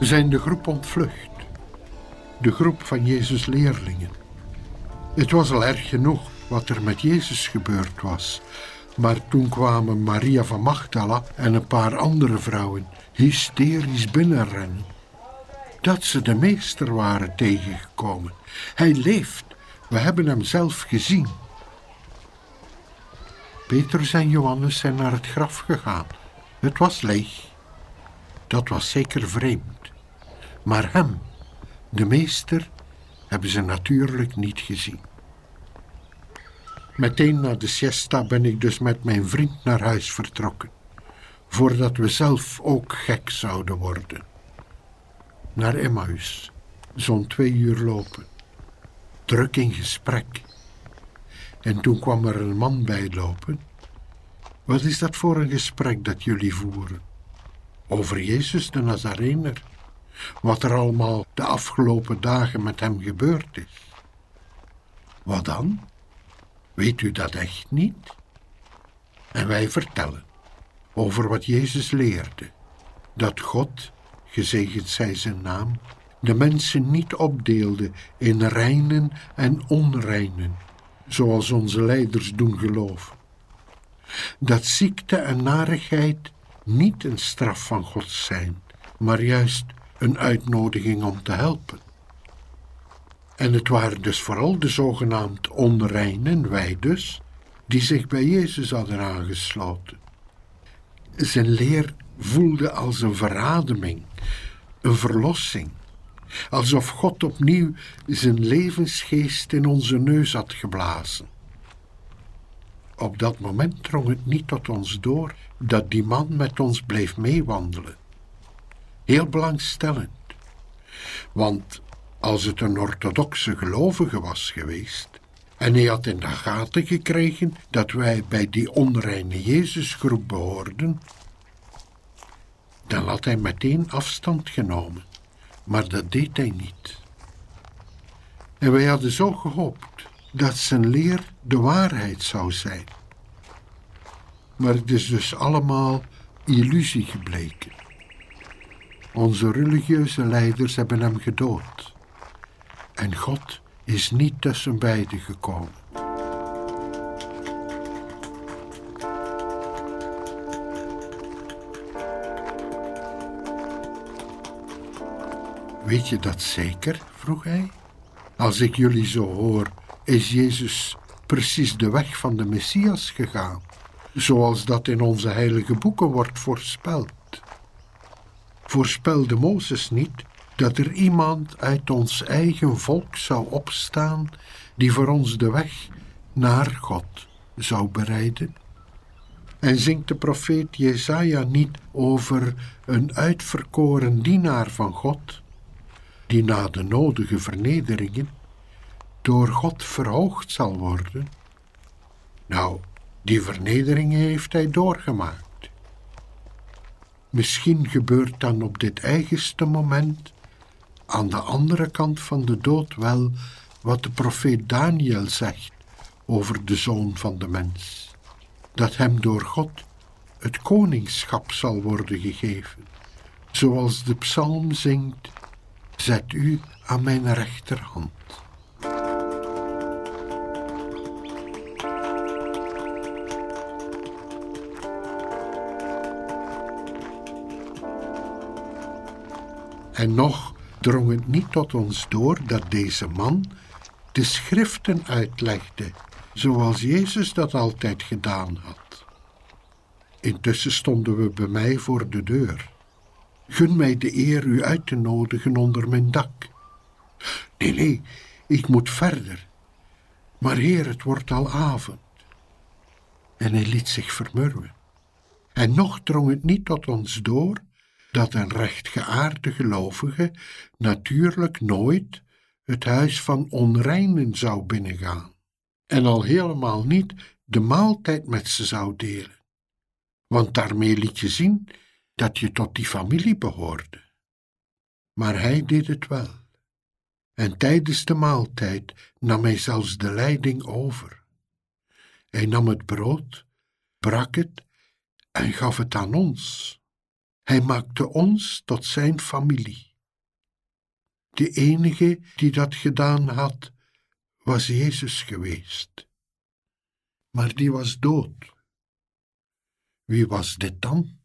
zijn de groep ontvlucht. De groep van Jezus' leerlingen. Het was al erg genoeg wat er met Jezus gebeurd was. Maar toen kwamen Maria van Magdala en een paar andere vrouwen hysterisch binnenrennen. Dat ze de meester waren tegengekomen. Hij leeft. We hebben hem zelf gezien. Petrus en Johannes zijn naar het graf gegaan. Het was leeg. Dat was zeker vreemd. Maar hem, de meester, hebben ze natuurlijk niet gezien. Meteen na de siesta ben ik dus met mijn vriend naar huis vertrokken, voordat we zelf ook gek zouden worden. Naar Emmaus, zo'n twee uur lopen, druk in gesprek. En toen kwam er een man bij lopen. Wat is dat voor een gesprek dat jullie voeren? Over Jezus de Nazarener. Wat er allemaal de afgelopen dagen met hem gebeurd is. Wat dan? Weet u dat echt niet? En wij vertellen over wat Jezus leerde: dat God, gezegend zij zijn naam, de mensen niet opdeelde in reinen en onreinen, zoals onze leiders doen geloven. Dat ziekte en narigheid niet een straf van God zijn, maar juist een uitnodiging om te helpen. En het waren dus vooral de zogenaamd onreinen, wij dus, die zich bij Jezus hadden aangesloten. Zijn leer voelde als een verademing, een verlossing, alsof God opnieuw zijn levensgeest in onze neus had geblazen. Op dat moment drong het niet tot ons door dat die man met ons bleef meewandelen. Heel belangstellend, want als het een orthodoxe gelovige was geweest en hij had in de gaten gekregen dat wij bij die onreine Jezusgroep behoorden, dan had hij meteen afstand genomen. Maar dat deed hij niet. En wij hadden zo gehoopt dat zijn leer de waarheid zou zijn. Maar het is dus allemaal illusie gebleken. Onze religieuze leiders hebben hem gedood. En God is niet tussen beiden gekomen. Weet je dat zeker? vroeg hij. Als ik jullie zo hoor, is Jezus precies de weg van de Messias gegaan, zoals dat in onze heilige boeken wordt voorspeld. Voorspelde Mozes niet dat er iemand uit ons eigen volk zou opstaan die voor ons de weg naar God zou bereiden? En zingt de profeet Jesaja niet over een uitverkoren dienaar van God, die na de nodige vernederingen door God verhoogd zal worden? Nou, die vernederingen heeft hij doorgemaakt. Misschien gebeurt dan op dit eigenste moment aan de andere kant van de dood wel wat de profeet Daniel zegt over de zoon van de mens. Dat hem door God het koningschap zal worden gegeven. Zoals de psalm zingt, zet u aan mijn rechterhand. En nog drong het niet tot ons door dat deze man de schriften uitlegde, zoals Jezus dat altijd gedaan had. Intussen stonden we bij mij voor de deur. Gun mij de eer u uit te nodigen onder mijn dak. Nee, nee, ik moet verder. Maar heer, het wordt al avond. En hij liet zich vermurwen. En nog drong het niet tot ons door dat een rechtgeaarde gelovige natuurlijk nooit het huis van onreinen zou binnengaan en al helemaal niet de maaltijd met ze zou delen, want daarmee liet je zien dat je tot die familie behoorde. Maar hij deed het wel, en tijdens de maaltijd nam hij zelfs de leiding over. Hij nam het brood, brak het en gaf het aan ons. Hij maakte ons tot zijn familie. De enige die dat gedaan had, was Jezus geweest. Maar die was dood. Wie was dit dan?